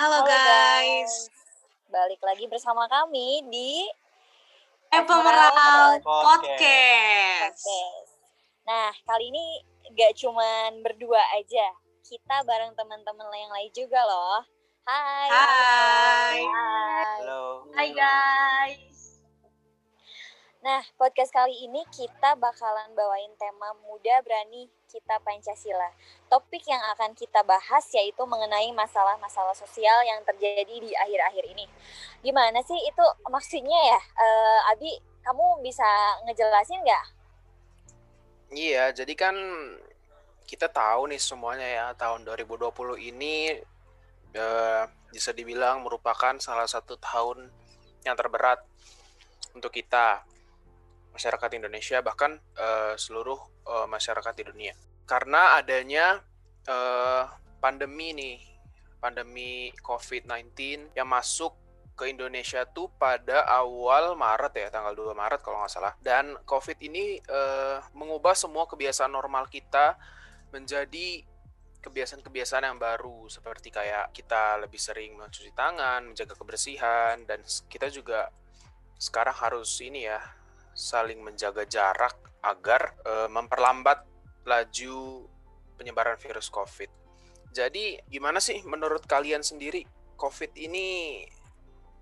Halo, guys. Balik lagi bersama kami di Epemeral Podcast. Podcast. Podcast. Nah, kali ini gak cuman berdua aja. Kita bareng teman-teman yang lain juga loh. Hai. Hai. Hai. Halo. Hai guys. Nah, podcast kali ini kita bakalan bawain tema muda berani kita Pancasila. Topik yang akan kita bahas yaitu mengenai masalah-masalah sosial yang terjadi di akhir-akhir ini. Gimana sih itu maksudnya ya? Eh, Abi, kamu bisa ngejelasin nggak? Iya, jadi kan kita tahu nih semuanya ya, tahun 2020 ini eh, bisa dibilang merupakan salah satu tahun yang terberat untuk kita masyarakat Indonesia bahkan eh, seluruh eh, masyarakat di dunia. Karena adanya eh, pandemi nih, pandemi COVID-19 yang masuk ke Indonesia tuh pada awal Maret ya, tanggal 2 Maret kalau nggak salah. Dan COVID ini eh, mengubah semua kebiasaan normal kita menjadi kebiasaan-kebiasaan yang baru seperti kayak kita lebih sering mencuci tangan, menjaga kebersihan dan kita juga sekarang harus ini ya saling menjaga jarak agar eh, memperlambat laju penyebaran virus COVID. Jadi gimana sih menurut kalian sendiri COVID ini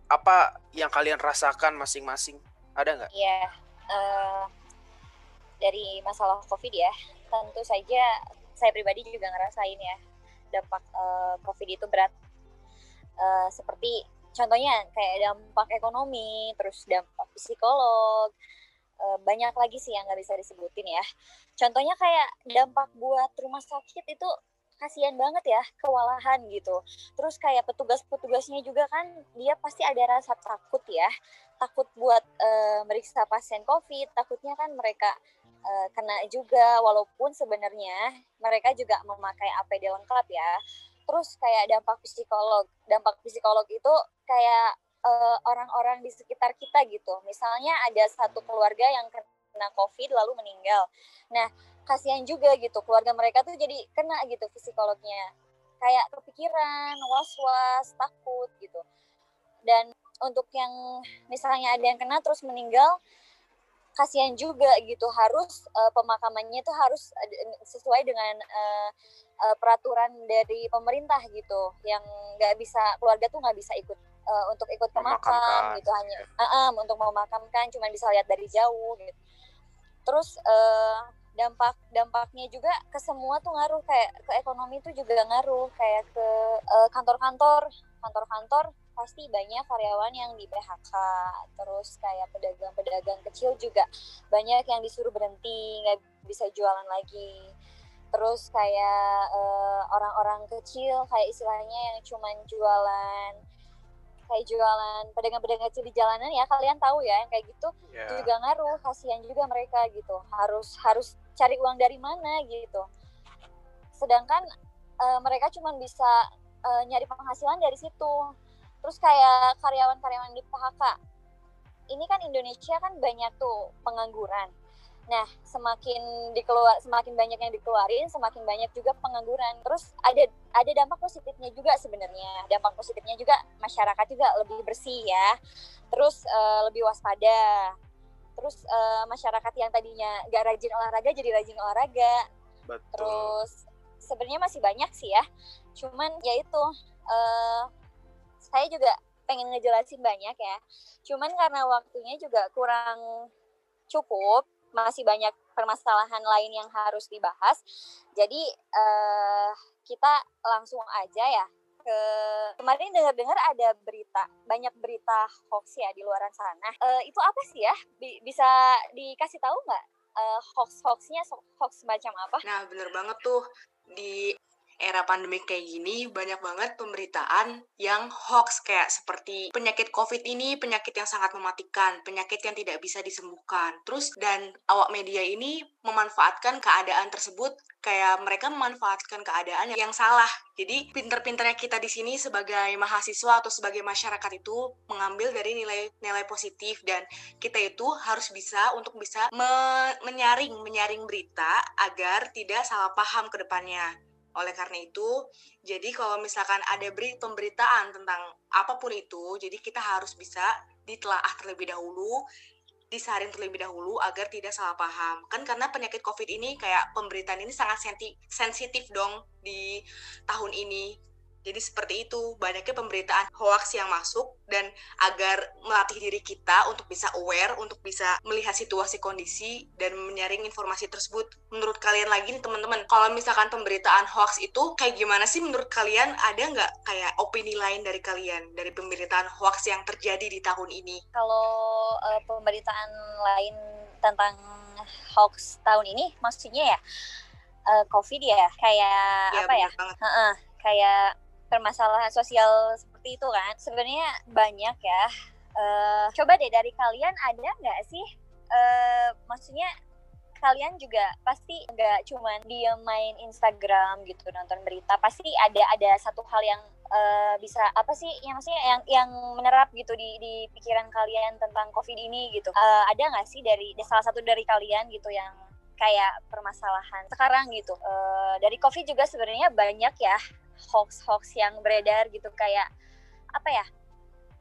apa yang kalian rasakan masing-masing? Ada nggak? Iya, eh, dari masalah COVID ya, tentu saja saya pribadi juga ngerasain ya dampak eh, COVID itu berat. Eh, seperti contohnya kayak dampak ekonomi, terus dampak psikolog, banyak lagi sih yang nggak bisa disebutin ya. Contohnya kayak dampak buat rumah sakit itu kasihan banget ya, kewalahan gitu. Terus kayak petugas-petugasnya juga kan dia pasti ada rasa takut ya takut buat eh, meriksa pasien COVID, takutnya kan mereka eh, kena juga, walaupun sebenarnya mereka juga memakai APD lengkap ya. Terus kayak dampak psikolog, dampak psikolog itu kayak eh, orang-orang di sekitar kita gitu. Misalnya ada satu keluarga yang kena COVID lalu meninggal. Nah, kasihan juga gitu, keluarga mereka tuh jadi kena gitu psikolognya. Kayak kepikiran, was-was, takut gitu. Dan untuk yang misalnya ada yang kena terus meninggal kasihan juga gitu harus eh, pemakamannya itu harus sesuai dengan eh, peraturan dari pemerintah gitu yang nggak bisa keluarga tuh nggak bisa ikut eh, untuk ikut ke makam gitu hanya Ah, ah, untuk memakamkan cuma bisa lihat dari jauh gitu. Terus eh, dampak dampaknya juga ke semua tuh ngaruh kayak ke ekonomi tuh juga ngaruh kayak ke eh, kantor-kantor. Kantor-kantor pasti banyak karyawan yang di PHK terus kayak pedagang-pedagang kecil juga banyak yang disuruh berhenti nggak bisa jualan lagi. Terus kayak eh, orang-orang kecil kayak istilahnya yang cuman jualan kayak jualan pedagang-pedagang kecil di jalanan ya kalian tahu ya yang kayak gitu itu Ya. juga ngaruh kasihan juga mereka gitu. Harus harus cari uang dari mana gitu. Sedangkan eh, mereka cuma bisa eh, nyari penghasilan dari situ. Terus kayak karyawan-karyawan di PHK ini kan Indonesia kan banyak tuh pengangguran nah semakin dikeluar semakin banyak yang dikeluarin semakin banyak juga pengangguran. Terus ada ada dampak positifnya juga sebenarnya. Dampak positifnya juga masyarakat juga lebih bersih ya. Terus eh, lebih waspada. Terus eh, masyarakat yang tadinya gak rajin olahraga jadi rajin olahraga. Betul. terus sebenarnya masih banyak sih ya. Cuman ya itu eh saya juga pengen ngejelasin banyak ya. Cuman karena waktunya juga kurang cukup masih banyak permasalahan lain yang harus dibahas. Jadi eh kita langsung aja ya. Ke kemarin dengar-dengar ada berita banyak berita hoax ya di luaran sana. Eh, itu apa sih ya? Bi- bisa dikasih tahu nggak eh, hoax hoaxnya hoax semacam apa? Nah, bener banget tuh. Di era pandemi kayak gini banyak banget pemberitaan yang hoax kayak seperti penyakit COVID ini penyakit yang sangat mematikan, penyakit yang tidak bisa disembuhkan. Terus dan awak media ini memanfaatkan keadaan tersebut kayak mereka memanfaatkan keadaan yang salah. Jadi pinter-pinternya kita di sini sebagai mahasiswa atau sebagai masyarakat itu mengambil dari nilai nilai positif dan kita itu harus bisa untuk bisa me- menyaring menyaring berita agar tidak salah paham ke depannya. Oleh karena itu, jadi kalau misalkan ada beri pemberitaan tentang apa pun itu, jadi kita harus bisa ditelaah terlebih dahulu, disaring terlebih dahulu agar tidak salah paham. Kan karena penyakit COVID ini kayak pemberitaan ini sangat sensitif dong di tahun ini. Jadi seperti itu, banyaknya pemberitaan hoax yang masuk dan agar melatih diri kita untuk bisa aware, untuk bisa melihat situasi kondisi dan menyaring informasi tersebut. Menurut kalian lagi nih teman-teman, kalau misalkan pemberitaan hoax itu kayak gimana sih menurut kalian? Ada nggak kayak opini lain dari kalian dari pemberitaan hoax yang terjadi di tahun ini? Kalau uh, pemberitaan lain tentang hoax tahun ini, maksudnya ya uh, COVID ya, kayak ya, apa ya? Uh -uh, kayak permasalahan sosial seperti itu kan. Sebenarnya banyak ya. Uh, coba deh dari kalian ada nggak sih uh, maksudnya kalian juga pasti nggak cuma dia main Instagram gitu nonton berita. Pasti ada ada satu hal yang uh, bisa apa sih yang maksudnya yang yang menerap gitu di di pikiran kalian tentang covid ini gitu. Uh, ada nggak sih dari salah satu dari kalian gitu yang kayak permasalahan sekarang gitu? Uh, dari covid juga sebenarnya banyak ya hoax-hoax yang beredar gitu kayak apa ya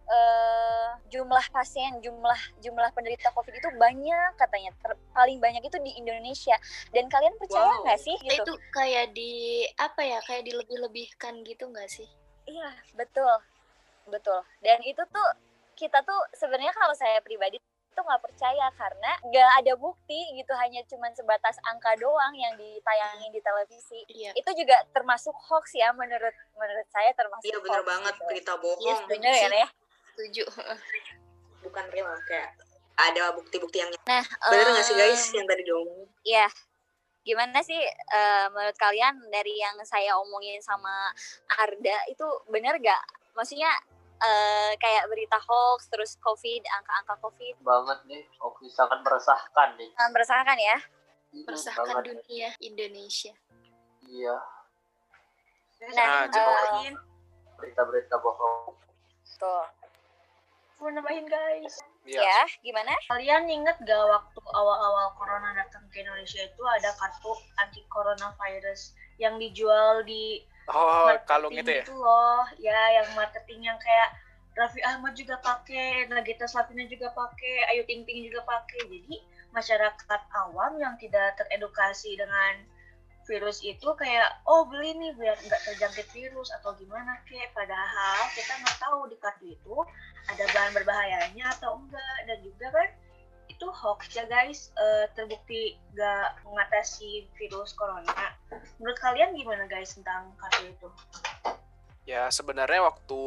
uh, jumlah pasien jumlah jumlah penderita covid itu banyak katanya ter, paling banyak itu di Indonesia. Dan kalian percaya nggak wow. sih gitu? itu kayak di apa ya kayak dilebih-lebihkan gitu nggak sih? Iya betul. Betul. Dan itu tuh kita tuh sebenarnya kalau saya pribadi itu nggak percaya karena nggak ada bukti gitu hanya cuman sebatas angka doang yang ditayangin di televisi. Iya. itu juga termasuk hoax ya menurut menurut saya termasuk iya bener banget gitu. berita bohong. Iya bener ya ya setuju. Bukan real kayak ada bukti-bukti yang nah bener nggak um, sih guys yang tadi dong iya. Gimana sih uh, menurut kalian dari yang saya omongin sama Arda itu bener gak maksudnya uh, kayak berita hoax terus covid angka-angka covid. Banget nih hoax sangat meresahkan nih. Sangat meresahkan ya? Hmm, meresahkan dunia Indonesia. Iya. Nah, nah uh, berita-berita bohong. Tuh mau nambahin guys? Ya. ya gimana? Kalian inget gak waktu awal-awal corona datang ke Indonesia itu ada kartu anti coronavirus yang dijual di Oh, kalung itu ya? Itu loh, ya yang marketing yang kayak Raffi Ahmad juga pakai, Nagita Slavina juga pakai, Ayu Ting Ting juga pakai. Jadi masyarakat awam yang tidak teredukasi dengan virus itu kayak oh beli nih biar nggak terjangkit virus atau gimana kek padahal kita nggak tahu di kartu itu ada bahan berbahayanya atau enggak dan juga kan itu hoax ya guys uh, terbukti gak mengatasi virus corona. Menurut kalian gimana guys tentang kartu itu? Ya sebenarnya waktu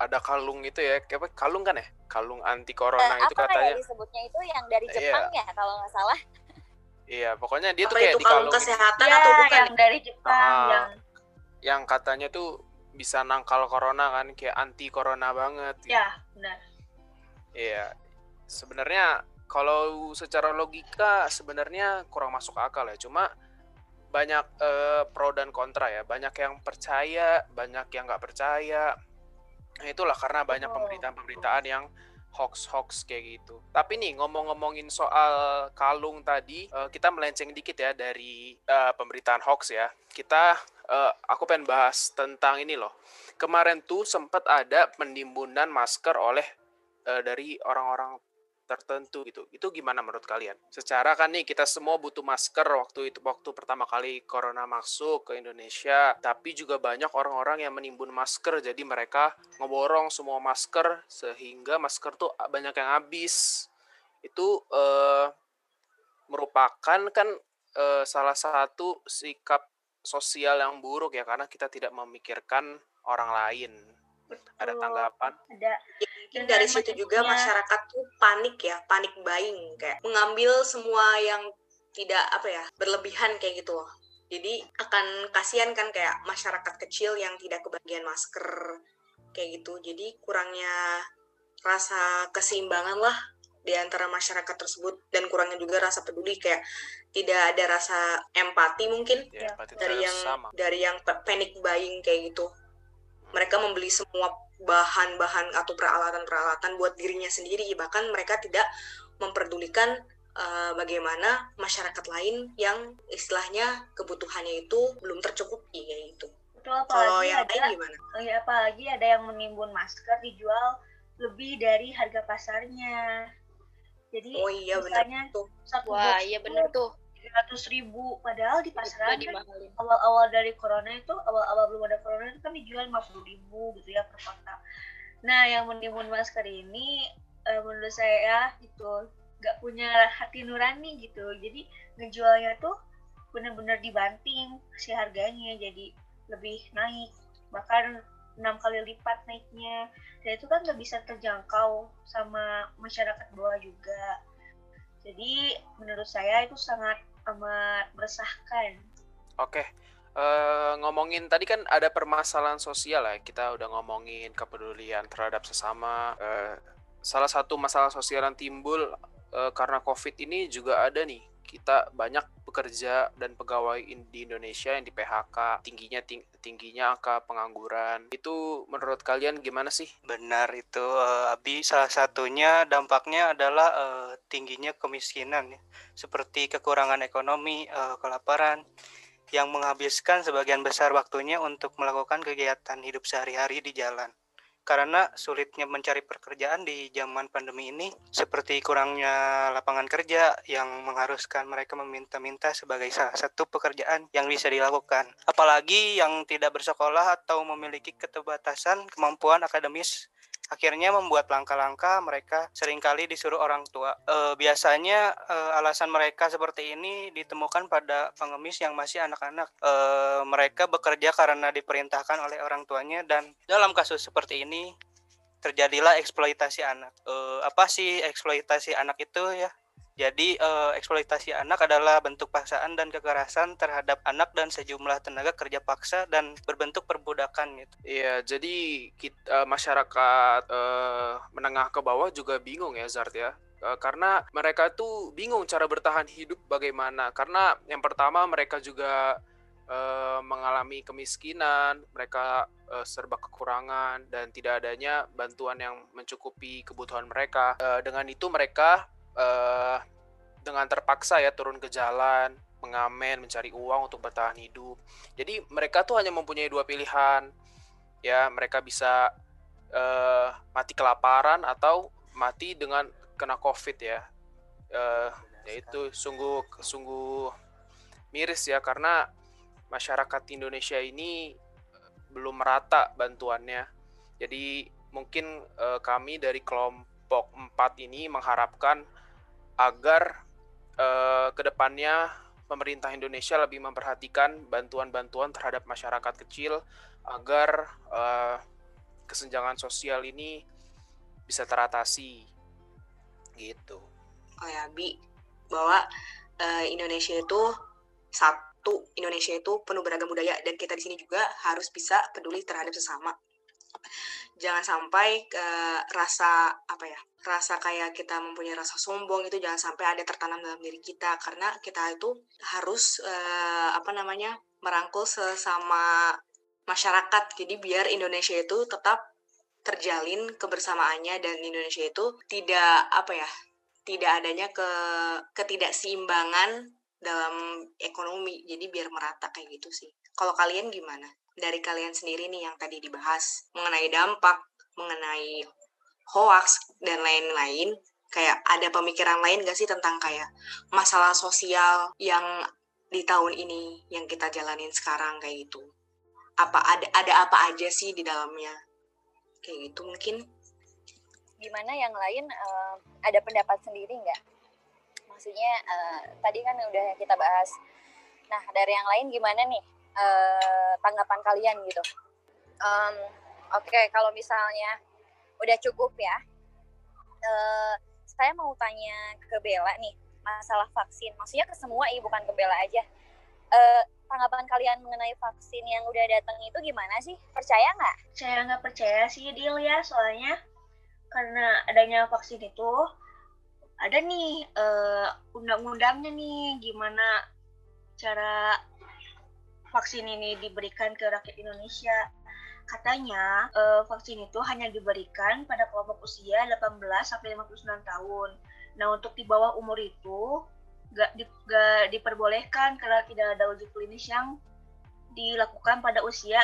ada kalung itu ya, kayak kalung kan ya, kalung anti corona uh, itu katanya. Apa disebutnya itu yang dari iya. Jepang iya. ya kalau nggak salah? Iya, pokoknya dia apa tuh kayak itu di kalung kesehatan ya, atau bukan? yang dari Jepang uh, yang yang katanya tuh bisa nangkal corona kan, kayak anti corona banget. Gitu. Ya, benar. Iya, sebenarnya kalau secara logika sebenarnya kurang masuk akal ya. Cuma banyak uh, pro dan kontra ya. Banyak yang percaya, banyak yang nggak percaya. Nah, itulah karena banyak pemberitaan-pemberitaan yang hoax-hoax kayak gitu. Tapi nih ngomong-ngomongin soal kalung tadi, uh, kita melenceng dikit ya dari uh, pemberitaan hoax ya. Kita, uh, aku pengen bahas tentang ini loh. Kemarin tuh sempat ada penimbunan masker oleh uh, dari orang-orang tertentu gitu. Itu gimana menurut kalian? Secara kan nih kita semua butuh masker waktu itu waktu pertama kali corona masuk ke Indonesia, tapi juga banyak orang-orang yang menimbun masker jadi mereka ngeborong semua masker sehingga masker tuh banyak yang habis. Itu eh, merupakan kan eh, salah satu sikap sosial yang buruk ya karena kita tidak memikirkan orang lain Betul. Ada tanggapan? Ada. Ya, mungkin dari situ juga masyarakat tuh panik ya, panik buying kayak mengambil semua yang tidak apa ya berlebihan kayak gitu loh. Jadi akan kasihan kan kayak masyarakat kecil yang tidak kebagian masker kayak gitu. Jadi kurangnya rasa keseimbangan lah di antara masyarakat tersebut dan kurangnya juga rasa peduli kayak tidak ada rasa empati mungkin ya, dari yang sama. dari yang panic buying kayak gitu mereka membeli semua bahan-bahan atau peralatan-peralatan buat dirinya sendiri bahkan mereka tidak memperdulikan uh, bagaimana masyarakat lain yang istilahnya kebutuhannya itu belum tercukupi kayak gitu. Betul, Kalau apalagi yang ada, lain gimana? ya, apalagi ada yang menimbun masker dijual lebih dari harga pasarnya. Jadi Oh iya misalnya benar tuh. satu Wah, box iya itu bener tuh. 300 ribu. Padahal di pasaran kan awal-awal dari corona itu awal-awal belum ada corona itu kan dijual 50 ribu gitu ya per kotak nah yang menimbun masker ini eh, menurut saya itu nggak punya hati nurani gitu. Jadi ngejualnya tuh benar-benar dibanting si harganya jadi lebih naik. Bahkan enam kali lipat naiknya. Dan itu kan nggak bisa terjangkau sama masyarakat bawah juga. Jadi menurut saya itu sangat amat meresahkan Oke, eh, ngomongin tadi kan ada permasalahan sosial ya. Kita udah ngomongin kepedulian terhadap sesama. Eh, salah satu masalah sosial yang timbul eh, karena COVID ini juga ada nih. Kita banyak pekerja dan pegawai in- di Indonesia yang di PHK, tingginya ting- tingginya angka pengangguran. Itu menurut kalian gimana sih? Benar itu eh, Abi salah satunya dampaknya adalah eh, tingginya kemiskinan ya. Seperti kekurangan ekonomi, eh, kelaparan yang menghabiskan sebagian besar waktunya untuk melakukan kegiatan hidup sehari-hari di jalan. Karena sulitnya mencari pekerjaan di zaman pandemi ini seperti kurangnya lapangan kerja yang mengharuskan mereka meminta-minta sebagai salah satu pekerjaan yang bisa dilakukan. Apalagi yang tidak bersekolah atau memiliki keterbatasan kemampuan akademis akhirnya membuat langkah-langkah mereka sering kali disuruh orang tua. Eh, biasanya eh, alasan mereka seperti ini ditemukan pada pengemis yang masih anak-anak. Eh, mereka bekerja karena diperintahkan oleh orang tuanya dan dalam kasus seperti ini terjadilah eksploitasi anak. Eh, apa sih eksploitasi anak itu ya? Jadi eh, eksploitasi anak adalah bentuk paksaan dan kekerasan terhadap anak dan sejumlah tenaga kerja paksa dan berbentuk perbudakan gitu. Iya, jadi kita masyarakat eh, menengah ke bawah juga bingung ya Zart ya. Eh, karena mereka tuh bingung cara bertahan hidup bagaimana. Karena yang pertama mereka juga eh, mengalami kemiskinan, mereka eh, serba kekurangan dan tidak adanya bantuan yang mencukupi kebutuhan mereka. Eh, dengan itu mereka eh, dengan terpaksa ya turun ke jalan, mengamen, mencari uang untuk bertahan hidup. Jadi mereka tuh hanya mempunyai dua pilihan ya. Mereka bisa eh, mati kelaparan atau mati dengan kena covid ya. Eh, ya itu sungguh sungguh miris ya karena masyarakat Indonesia ini belum merata bantuannya. Jadi mungkin eh, kami dari kelompok 4 ini mengharapkan agar eh, ke depannya pemerintah Indonesia lebih memperhatikan bantuan-bantuan terhadap masyarakat kecil agar eh, kesenjangan sosial ini bisa teratasi gitu. Oh ya, Bi, bahwa eh, Indonesia itu satu, Indonesia itu penuh beragam budaya dan kita di sini juga harus bisa peduli terhadap sesama. Jangan sampai ke rasa apa ya, rasa kayak kita mempunyai rasa sombong itu jangan sampai ada tertanam dalam diri kita. Karena kita itu harus eh, apa namanya merangkul sesama masyarakat. Jadi biar Indonesia itu tetap terjalin kebersamaannya dan Indonesia itu tidak apa ya tidak adanya ke ketidakseimbangan dalam ekonomi. Jadi biar merata kayak gitu sih. Kalau kalian gimana dari kalian sendiri nih yang tadi dibahas mengenai dampak mengenai hoax dan lain-lain. Kayak ada pemikiran lain gak sih tentang kayak masalah sosial yang di tahun ini yang kita jalanin sekarang kayak gitu? Apa ada ada apa aja sih di dalamnya? Kayak gitu mungkin. Gimana yang lain eh, ada pendapat sendiri nggak? Maksudnya eh, tadi kan udah kita bahas. Nah dari yang lain gimana nih eh, tanggapan kalian gitu? Em, Oke kalau misalnya udah cukup ya, eh, saya mau tanya ke Bella nih masalah vaksin. Maksudnya ke semua ya bukan ke Bella aja. Eh, tanggapan kalian mengenai vaksin yang udah datang itu gimana sih? Percaya nggak? saya nggak percaya sih Dil ya soalnya karena adanya vaksin itu ada nih eh, undang-undangnya nih gimana cara vaksin ini diberikan ke rakyat Indonesia. Katanya eh, vaksin itu hanya diberikan pada kelompok usia 18 sampai 59 tahun. Nah untuk di bawah umur itu gak, di, gak diperbolehkan karena tidak ada uji klinis yang dilakukan pada usia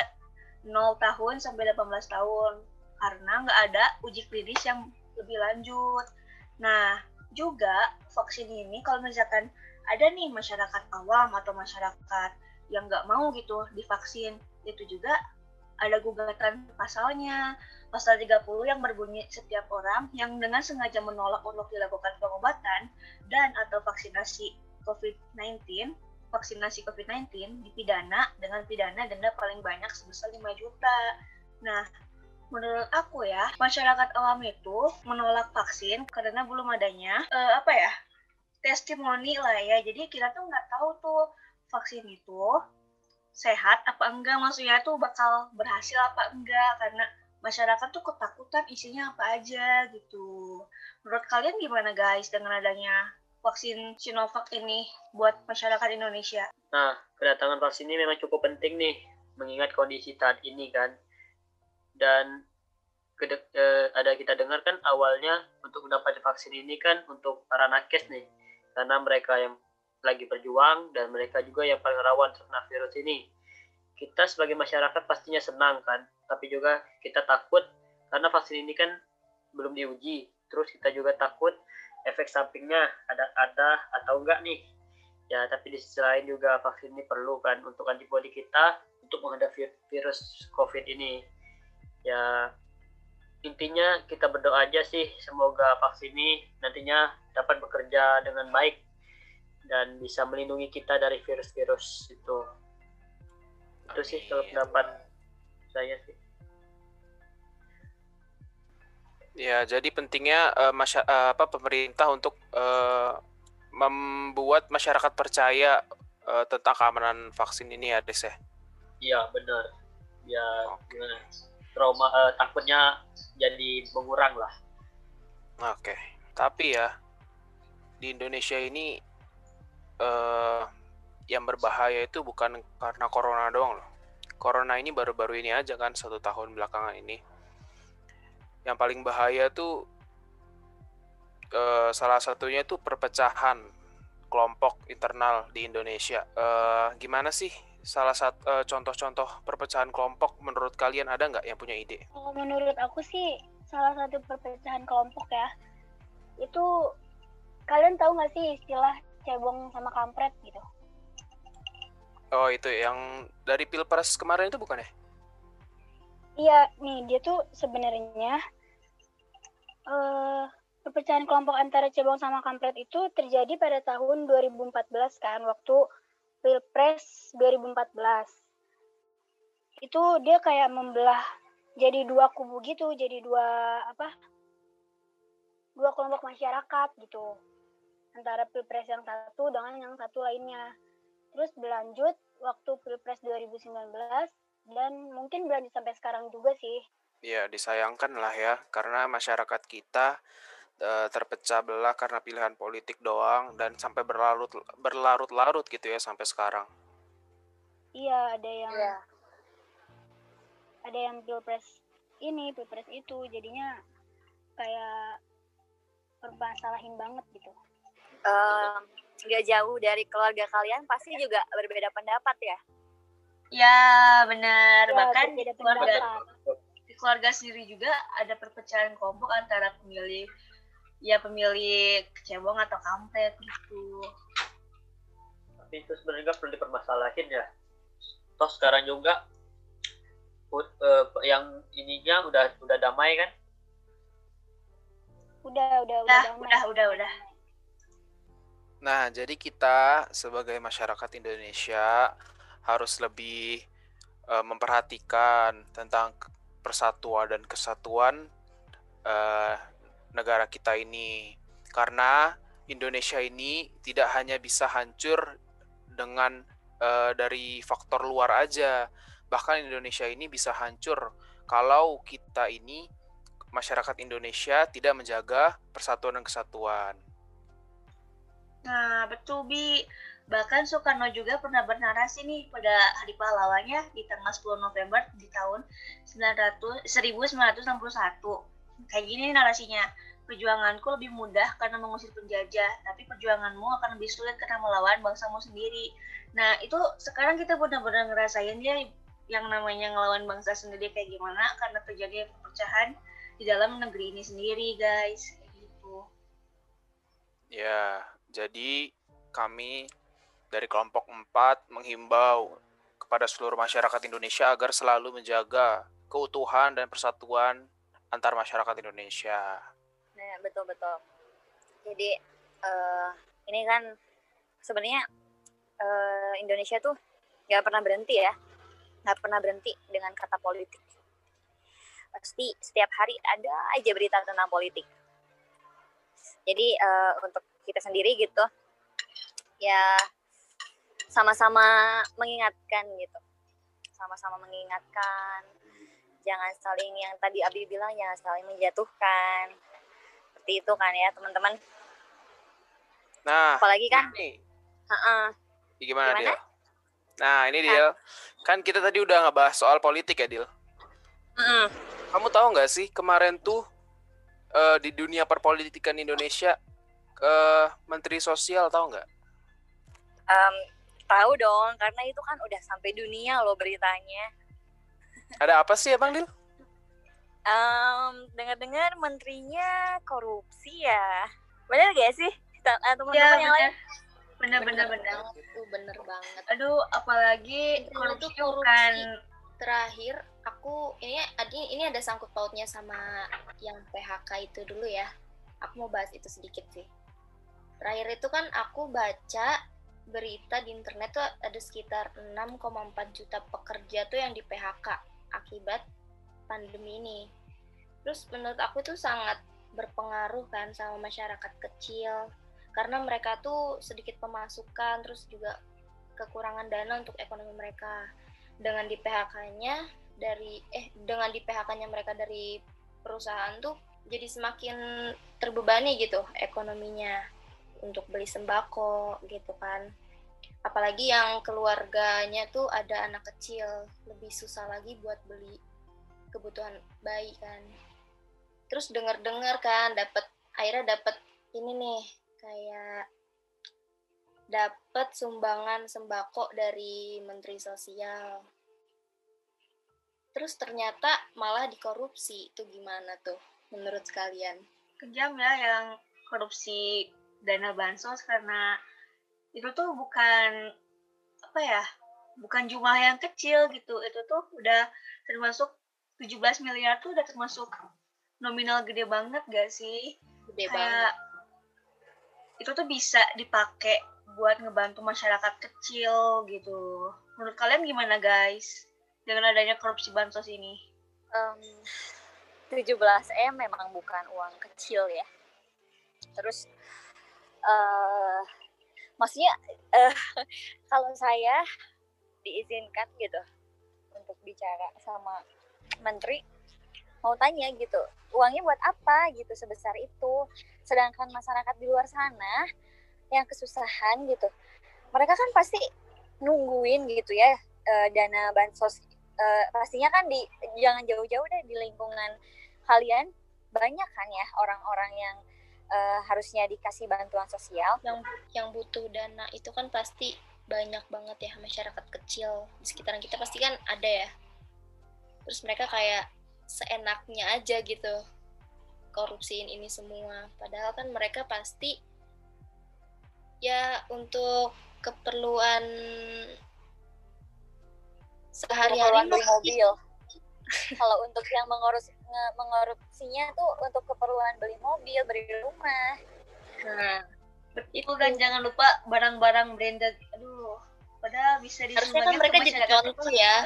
0 tahun sampai 18 tahun. Karena nggak ada uji klinis yang lebih lanjut. Nah, juga vaksin ini kalau misalkan ada nih masyarakat awam atau masyarakat yang nggak mau gitu divaksin, itu juga ada gugatan pasalnya pasal 30 yang berbunyi setiap orang yang dengan sengaja menolak untuk dilakukan pengobatan dan atau vaksinasi COVID-19 vaksinasi COVID-19 dipidana dengan pidana denda paling banyak sebesar 5 juta. Nah, menurut aku ya, masyarakat awam itu menolak vaksin karena belum adanya uh, apa ya? testimoni lah ya. Jadi kita tuh nggak tahu tuh vaksin itu sehat apa enggak maksudnya tuh bakal berhasil apa enggak karena masyarakat tuh ketakutan isinya apa aja gitu. Menurut kalian gimana guys dengan adanya vaksin Sinovac ini buat masyarakat Indonesia? Nah, kedatangan vaksin ini memang cukup penting nih, mengingat kondisi saat ini kan. Dan eh, ada kita dengar kan awalnya untuk mendapat vaksin ini kan untuk para nakes nih, karena mereka yang lagi berjuang dan mereka juga yang paling rawan terkena virus ini. Kita sebagai masyarakat pastinya senang kan, tapi juga kita takut karena vaksin ini kan belum diuji. Terus kita juga takut efek sampingnya ada ada atau enggak nih. Ya, tapi di sisi lain juga vaksin ini perlu kan untuk antibodi kita untuk menghadapi virus COVID ini. Ya, intinya kita berdoa aja sih semoga vaksin ini nantinya dapat bekerja dengan baik dan bisa melindungi kita dari virus-virus itu. Itu sih kalau pendapat saya sih. Ya jadi pentingnya uh, masya uh, apa pemerintah untuk uh, membuat masyarakat percaya uh, tentang keamanan vaksin ini ya Des ya? Iya benar. Ya okay. trauma uh, takutnya jadi mengurang lah. Oke. Okay. tapi ya di Indonesia ini uh, yang berbahaya itu bukan karena corona doang loh. Corona ini baru-baru ini aja kan satu tahun belakangan ini. Yang paling bahaya tuh uh, salah satunya itu perpecahan kelompok internal di Indonesia. Uh, gimana sih salah satu uh, contoh-contoh perpecahan kelompok menurut kalian ada nggak yang punya ide? Menurut aku sih salah satu perpecahan kelompok ya itu kalian tahu nggak sih istilah cebong sama kampret gitu. Oh itu yang dari pilpres kemarin itu bukan ya? Iya nih dia tuh sebenarnya uh, perpecahan kelompok antara cebong sama kampret itu terjadi pada tahun 2014 kan waktu pilpres 2014 itu dia kayak membelah jadi dua kubu gitu jadi dua apa dua kelompok masyarakat gitu antara pilpres yang satu dengan yang satu lainnya. Terus berlanjut waktu pilpres 2019 dan mungkin berlanjut sampai sekarang juga sih. Ya disayangkan lah ya karena masyarakat kita e, terpecah belah karena pilihan politik doang dan sampai berlarut berlarut-larut gitu ya sampai sekarang. Iya ada yang ya. ada yang pilpres ini pilpres itu jadinya kayak permasalahin banget gitu nggak um, jauh dari keluarga kalian pasti juga berbeda pendapat ya? Ya benar. Ya, bahkan di keluarga di keluarga sendiri juga ada perpecahan kelompok antara pemilih ya pemilih kecebong atau kampret gitu. Tapi itu sebenarnya perlu dipermasalahin ya. Toh sekarang juga uh, yang ininya udah udah damai kan? Udah udah udah udah udah udah, udah. Nah, jadi kita sebagai masyarakat Indonesia harus lebih uh, memperhatikan tentang persatuan dan kesatuan uh, negara kita ini. Karena Indonesia ini tidak hanya bisa hancur dengan uh, dari faktor luar aja. Bahkan Indonesia ini bisa hancur kalau kita ini masyarakat Indonesia tidak menjaga persatuan dan kesatuan. Nah, betul Bi. Bahkan Soekarno juga pernah bernarasi nih pada hari pahlawannya di tanggal 10 November di tahun 900, 1961. Kayak gini narasinya. perjuanganku lebih mudah karena mengusir penjajah, tapi perjuanganmu akan lebih sulit karena melawan bangsamu sendiri. Nah, itu sekarang kita benar-benar ngerasain ya yang namanya ngelawan bangsa sendiri kayak gimana karena terjadi perpecahan di dalam negeri ini sendiri, guys. Gitu. Ya, jadi kami dari kelompok 4 menghimbau kepada seluruh masyarakat Indonesia agar selalu menjaga keutuhan dan persatuan antar masyarakat Indonesia. Nah, betul betul. Jadi uh, ini kan sebenarnya uh, Indonesia tuh nggak pernah berhenti ya, nggak pernah berhenti dengan kata politik. Pasti setiap hari ada aja berita tentang politik. Jadi uh, untuk kita sendiri gitu, ya sama-sama mengingatkan gitu, sama-sama mengingatkan jangan saling yang tadi Abi bilang jangan saling menjatuhkan seperti itu kan ya teman-teman nah apalagi kan ini. Uh-uh. gimana, gimana? Dil? nah ini dia kan kita tadi udah ngebahas soal politik ya Dil uh-uh. kamu tahu nggak sih kemarin tuh uh, di dunia perpolitikan Indonesia ke uh, Menteri Sosial tahu nggak um, tahu dong karena itu kan udah sampai dunia loh beritanya ada apa sih Bang Dil? Um, dengar-dengar menterinya korupsi ya. Benar gak sih? Teman-teman ya, yang lain? Bener-bener bener. Itu bener banget. Aduh, apalagi korupsi, korupsi bukan terakhir aku ini ini ada sangkut pautnya sama yang PHK itu dulu ya. Aku mau bahas itu sedikit sih. Terakhir itu kan aku baca berita di internet tuh ada sekitar 6,4 juta pekerja tuh yang di PHK akibat pandemi ini. Terus menurut aku tuh sangat berpengaruh kan sama masyarakat kecil karena mereka tuh sedikit pemasukan terus juga kekurangan dana untuk ekonomi mereka. Dengan di PHK-nya dari eh dengan di PHK-nya mereka dari perusahaan tuh jadi semakin terbebani gitu ekonominya untuk beli sembako gitu kan. Apalagi yang keluarganya tuh ada anak kecil lebih susah lagi buat beli kebutuhan bayi kan. Terus dengar-dengar kan dapat akhirnya dapat ini nih kayak dapat sumbangan sembako dari menteri sosial. Terus ternyata malah dikorupsi. Itu gimana tuh menurut kalian? Kejam ya yang korupsi dana bansos karena itu tuh bukan apa ya bukan jumlah yang kecil gitu. Itu tuh udah termasuk 17 miliar tuh udah termasuk nominal gede banget gak sih? Gede Kayak, banget. itu tuh bisa dipakai buat ngebantu masyarakat kecil gitu. Menurut kalian gimana guys? Dengan adanya korupsi bansos ini. Um, 17 m memang bukan uang kecil ya. Terus uh, maksudnya uh, kalau saya diizinkan gitu untuk bicara sama menteri mau tanya gitu uangnya buat apa? gitu sebesar itu. Sedangkan masyarakat di luar sana yang kesusahan gitu. Mereka kan pasti nungguin gitu ya uh, dana bansos uh, pastinya kan di jangan jauh-jauh deh di lingkungan kalian. Banyak kan ya orang-orang yang uh, harusnya dikasih bantuan sosial. Yang yang butuh dana itu kan pasti banyak banget ya masyarakat kecil di sekitaran kita pasti kan ada ya. Terus mereka kayak seenaknya aja gitu korupsiin ini semua. Padahal kan mereka pasti ya untuk keperluan sehari-hari mobil kalau untuk yang mengurus mengorupsinya tuh untuk keperluan beli mobil beli rumah. Nah itu kan jangan lupa barang-barang branded. Aduh padahal bisa harusnya kan mereka jadi contoh ya.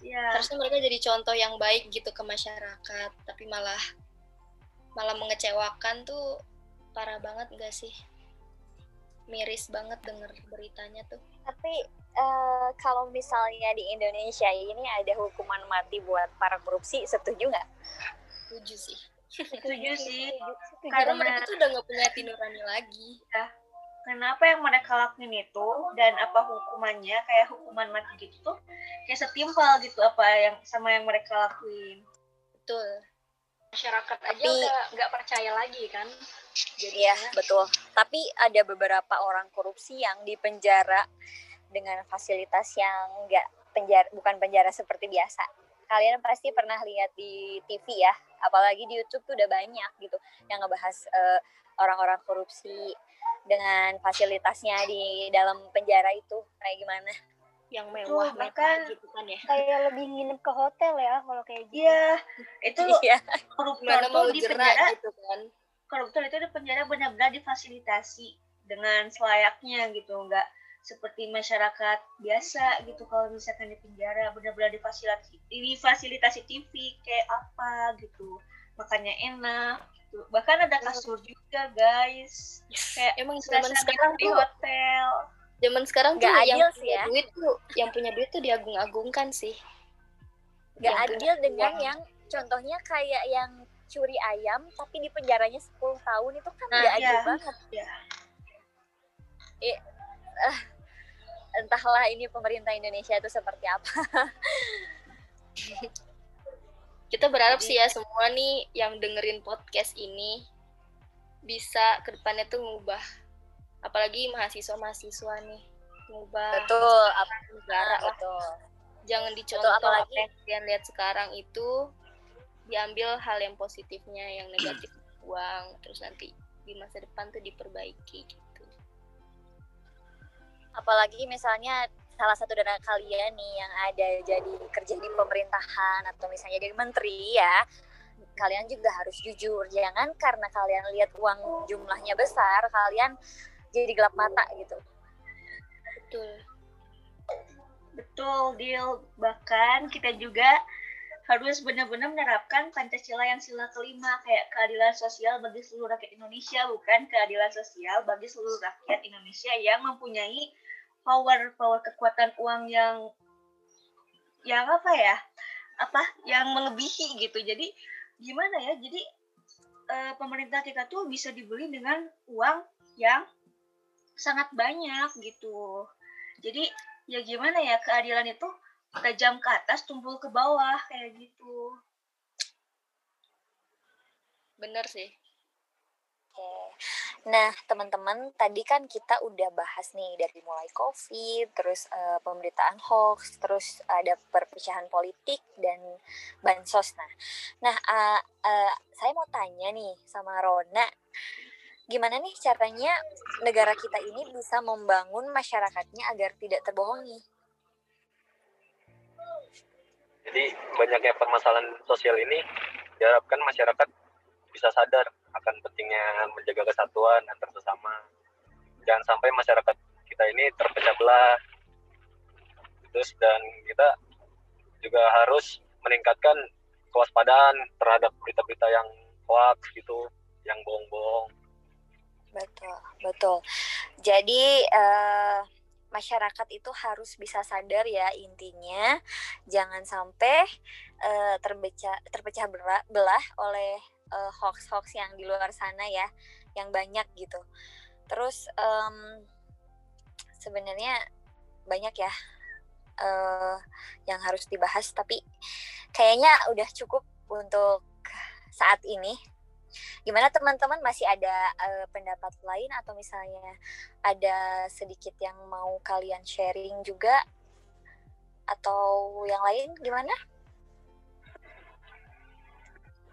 Ya harusnya mereka jadi contoh yang baik gitu ke masyarakat tapi malah malah mengecewakan tuh parah banget gak sih miris banget denger beritanya tuh tapi uh, kalau misalnya di Indonesia ini ada hukuman mati buat para korupsi, setuju nggak? Setuju sih. Setuju sih. Setuju Karena mereka tuh udah nggak punya hati nurani lagi. Ya. Kenapa yang mereka lakuin itu dan apa hukumannya kayak hukuman mati gitu tuh kayak setimpal gitu apa yang sama yang mereka lakuin. Betul. Masyarakat aja Tapi- udah nggak percaya lagi kan Iya, betul. Tapi ada beberapa orang korupsi yang dipenjara dengan fasilitas yang enggak penjara bukan penjara seperti biasa. Kalian pasti pernah lihat di TV ya, apalagi di YouTube tuh udah banyak gitu yang ngebahas eh, orang-orang korupsi dengan fasilitasnya di dalam penjara itu kayak gimana. Yang Tuh, mewah mewah bahkan gitu kan ya. Kayak lebih nginep ke hotel ya kalau kayak gitu. Iya, itu Iya. koruptor gimana mau tuh di penjara, gitu kan? koruptor itu di penjara benar-benar difasilitasi dengan selayaknya gitu, nggak seperti masyarakat biasa gitu kalau misalkan di penjara benar-benar difasilitasi difasilitasi TV kayak apa gitu makanya enak gitu. Bahkan ada kasur juga guys. Kayak emang zaman suasana sekarang di tuh hotel zaman sekarang Nggak tuh yang adil sih punya ya. duit tuh yang punya duit tuh diagung-agungkan sih Gak Yang adil dengan uang. yang contohnya kayak yang curi ayam tapi di penjaranya 10 tahun itu kan Nah, gak adil iya. banget. Iya. Eh, eh, entahlah ini pemerintah Indonesia itu seperti apa. kita berharap Jadi- sih ya semua nih yang dengerin podcast ini bisa ke depannya tuh ngubah apalagi mahasiswa-mahasiswa nih ngubah Betul, apa negara betul. jangan dicontoh apalagi- apa yang kalian lihat sekarang itu diambil hal yang positifnya yang negatif buang terus nanti di masa depan tuh diperbaiki gitu Apalagi misalnya salah satu dari kalian nih yang ada jadi kerja di pemerintahan atau misalnya jadi menteri ya, kalian juga harus jujur. Jangan karena kalian lihat uang jumlahnya besar, kalian jadi gelap mata gitu. betul Betul, deal. Bahkan kita juga harus benar-benar menerapkan Pancasila yang sila kelima, kayak keadilan sosial bagi seluruh rakyat Indonesia, bukan keadilan sosial bagi seluruh rakyat Indonesia yang mempunyai power power kekuatan uang yang yang apa ya? Apa? Yang melebihi gitu. Jadi gimana ya? Jadi eh, pemerintah kita tuh bisa dibeli dengan uang yang sangat banyak gitu. Jadi ya gimana ya keadilan itu tajam ke atas tumpul ke bawah kayak gitu bener sih. Nah, teman-teman, tadi kan kita udah bahas nih dari mulai COVID, terus eh, pemberitaan hoax, terus ada perpecahan politik dan bansos. Nah, nah eh, eh, saya mau tanya nih sama Rona, gimana nih caranya negara kita ini bisa membangun masyarakatnya agar tidak terbohongi? Jadi banyaknya permasalahan sosial ini diharapkan masyarakat bisa sadar akan pentingnya menjaga kesatuan antar sesama. Jangan sampai masyarakat kita ini terpecah belah. Terus dan kita juga harus meningkatkan kewaspadaan terhadap berita-berita yang hoax gitu, yang bohong-bohong. Betul, betul. Jadi eh, masyarakat itu harus bisa sadar ya intinya jangan sampai eh, terpecah terpecah belah, oleh eh, hoax-hoax yang di luar sana ya, yang banyak gitu. Terus em, sebenarnya banyak ya eh, yang harus dibahas, tapi kayaknya udah cukup untuk saat ini gimana teman-teman masih ada eh, pendapat lain atau misalnya ada sedikit yang mau kalian sharing juga atau yang lain gimana?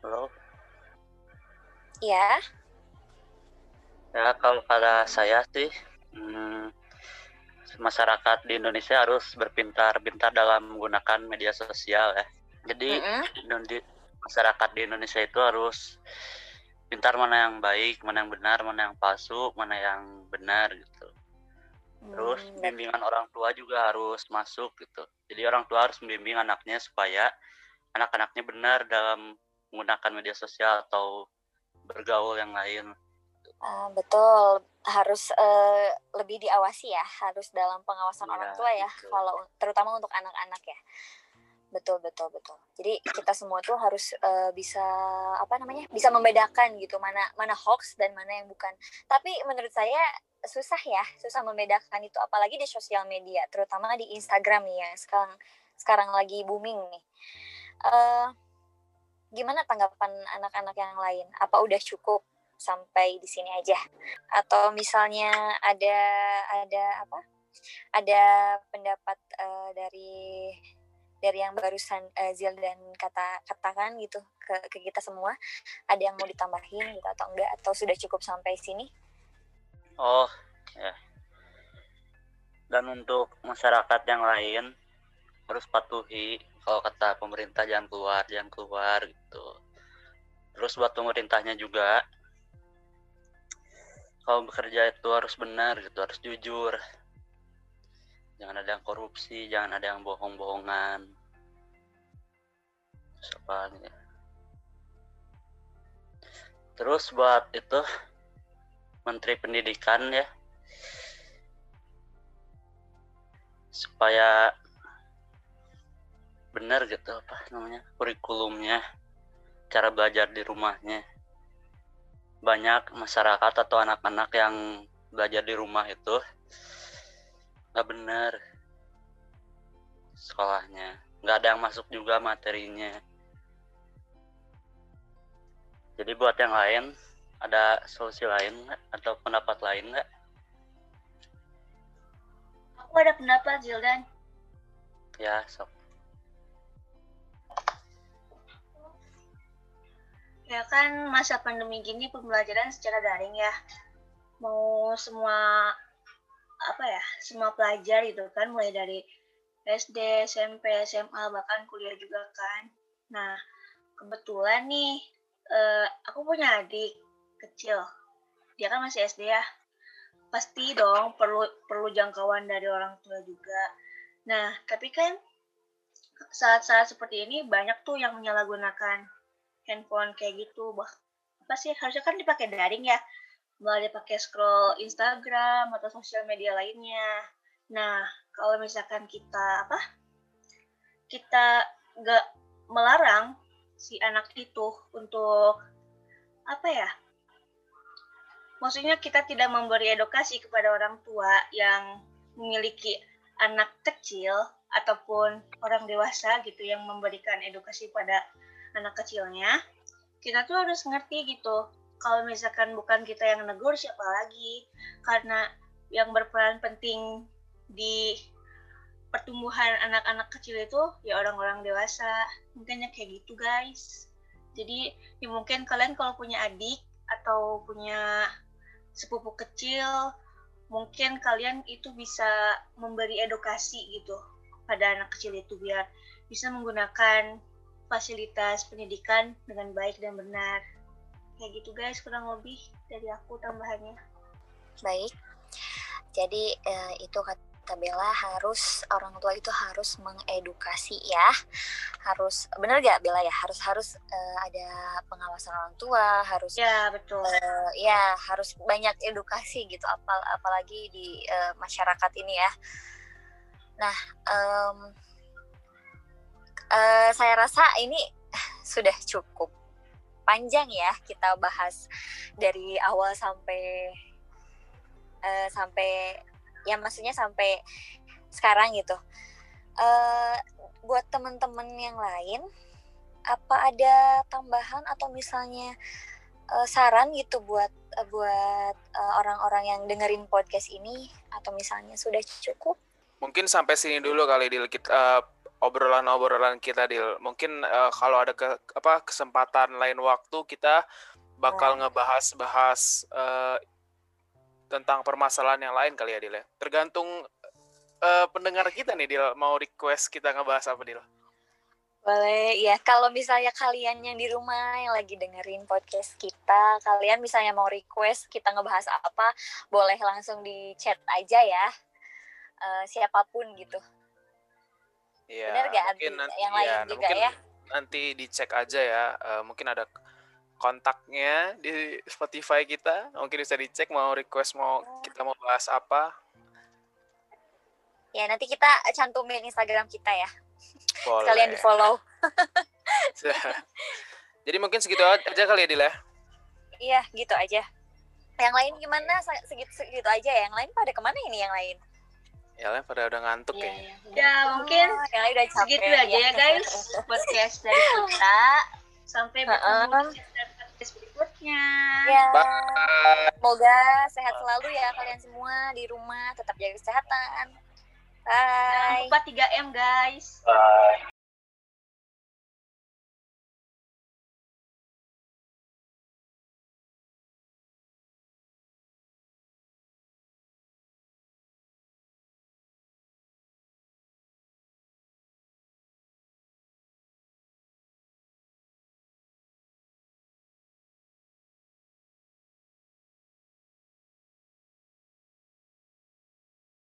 Halo. Ya, Ya, kalau pada saya sih, hmm, masyarakat di Indonesia harus berpintar-pintar dalam menggunakan media sosial ya. Jadi Mm-mm. di- masyarakat di Indonesia itu harus pintar mana yang baik, mana yang benar, mana yang palsu, mana yang benar gitu. Terus Hmm, bimbingan orang tua juga harus masuk gitu. Jadi orang tua harus membimbing anaknya supaya anak-anaknya benar dalam menggunakan media sosial atau bergaul yang lain. ah, betul harus eh, lebih diawasi ya, harus dalam pengawasan Iya, orang tua ya, betul. kalau terutama untuk anak-anak ya. Betul betul betul. Jadi kita semua tuh harus eh, bisa apa namanya? bisa membedakan gitu mana mana hoax dan mana yang bukan. Tapi menurut saya susah ya, susah membedakan itu apalagi di sosial media, terutama di Instagram nih ya. Sekarang sekarang lagi booming nih. Eh gimana tanggapan anak-anak yang lain? Apa udah cukup sampai di sini aja? Atau misalnya ada ada apa? Ada pendapat uh, dari dari yang barusan uh, Zil dan kata katakan gitu ke, ke kita semua ada yang mau ditambahin gitu atau enggak? Atau sudah cukup sampai sini? Oh ya. Dan untuk masyarakat yang lain harus patuhi kalau kata pemerintah jangan keluar jangan keluar gitu. Terus buat pemerintahnya juga kalau bekerja itu harus benar gitu harus jujur jangan ada yang korupsi jangan ada yang bohong-bohongan. Soalnya terus buat itu menteri pendidikan ya. Supaya benar gitu apa namanya kurikulumnya cara belajar di rumahnya. Banyak masyarakat atau anak-anak yang belajar di rumah itu nggak benar sekolahnya. Nggak ada yang masuk juga materinya. Jadi buat yang lain ada solusi lain atau pendapat lain nggak? Aku ada pendapat Zildan. Ya sok. Ya kan masa pandemi gini pembelajaran secara daring ya. Mau semua apa ya semua pelajar itu kan mulai dari SD, SMP, SMA bahkan kuliah juga kan. Nah kebetulan nih uh, aku punya adik kecil, dia kan masih SD ya. Pasti dong perlu perlu jangkauan dari orang tua juga. Nah tapi kan saat-saat seperti ini banyak tuh yang menyalahgunakan handphone kayak gitu. Bah, apa sih harusnya kan dipakai daring ya mulai pakai scroll Instagram atau sosial media lainnya. Nah, kalau misalkan kita apa? Kita nggak melarang si anak itu untuk apa ya? Maksudnya kita tidak memberi edukasi kepada orang tua yang memiliki anak kecil ataupun orang dewasa gitu yang memberikan edukasi pada anak kecilnya. Kita tuh harus ngerti gitu kalau misalkan bukan kita yang negur siapa lagi? Karena yang berperan penting di pertumbuhan anak-anak kecil itu ya orang-orang dewasa. Mungkinnya kayak gitu guys. Jadi ya mungkin kalian kalau punya adik atau punya sepupu kecil mungkin kalian itu bisa memberi edukasi gitu pada anak kecil itu biar bisa menggunakan fasilitas pendidikan dengan baik dan benar kayak gitu guys kurang lebih dari aku tambahannya. Baik. Jadi eh, itu kata Bella harus orang tua itu harus mengedukasi ya. Harus benar gak Bella ya? Harus harus uh, ada pengawasan orang tua harus ya betul. uh, ya harus banyak edukasi gitu apal apalagi di uh, masyarakat ini ya. Nah um, uh, saya rasa ini sudah cukup panjang ya kita bahas dari awal sampai uh, sampai ya maksudnya sampai sekarang gitu. Uh, buat teman-teman yang lain, apa ada tambahan atau misalnya uh, saran gitu buat uh, buat orang-orang uh, yang dengerin podcast ini atau misalnya sudah cukup? Mungkin sampai sini dulu kali di kita uh, obrolan-obrolan kita di mungkin uh, kalau ada ke apa kesempatan lain waktu kita bakal oh. ngebahas-bahas uh, tentang permasalahan yang lain kali ya Dil ya. Tergantung uh, pendengar kita nih Dil mau request kita ngebahas apa Dil. Boleh, ya kalau misalnya kalian yang di rumah yang lagi dengerin podcast kita, kalian misalnya mau request kita ngebahas apa, boleh langsung di chat aja ya, uh, siapa pun gitu. Iya, Benar gak mungkin nanti, yang lain ya, juga mungkin ya? Nanti dicek aja ya, uh, mungkin ada kontaknya di Spotify kita, mungkin bisa dicek mau request mau oh. kita mau bahas apa. Ya nanti kita cantumin Instagram kita ya, Boleh. sekalian di follow. Jadi mungkin segitu aja kali ya Dila. Ya? Iya gitu aja. Yang lain gimana? Segitu segitu aja ya. Yang lain pada ke mana ini yang lain? Ya lah pada udah ngantuk ya. Ya, ya mungkin ya, udah capek, segitu aja ya, ya guys podcast dari kita. Sampai bertemu di podcast berikutnya. Ya, Bye. semoga sehat selalu ya kalian semua di rumah, tetap jaga kesehatan. Jangan Bye. lupa 3M guys. Bye.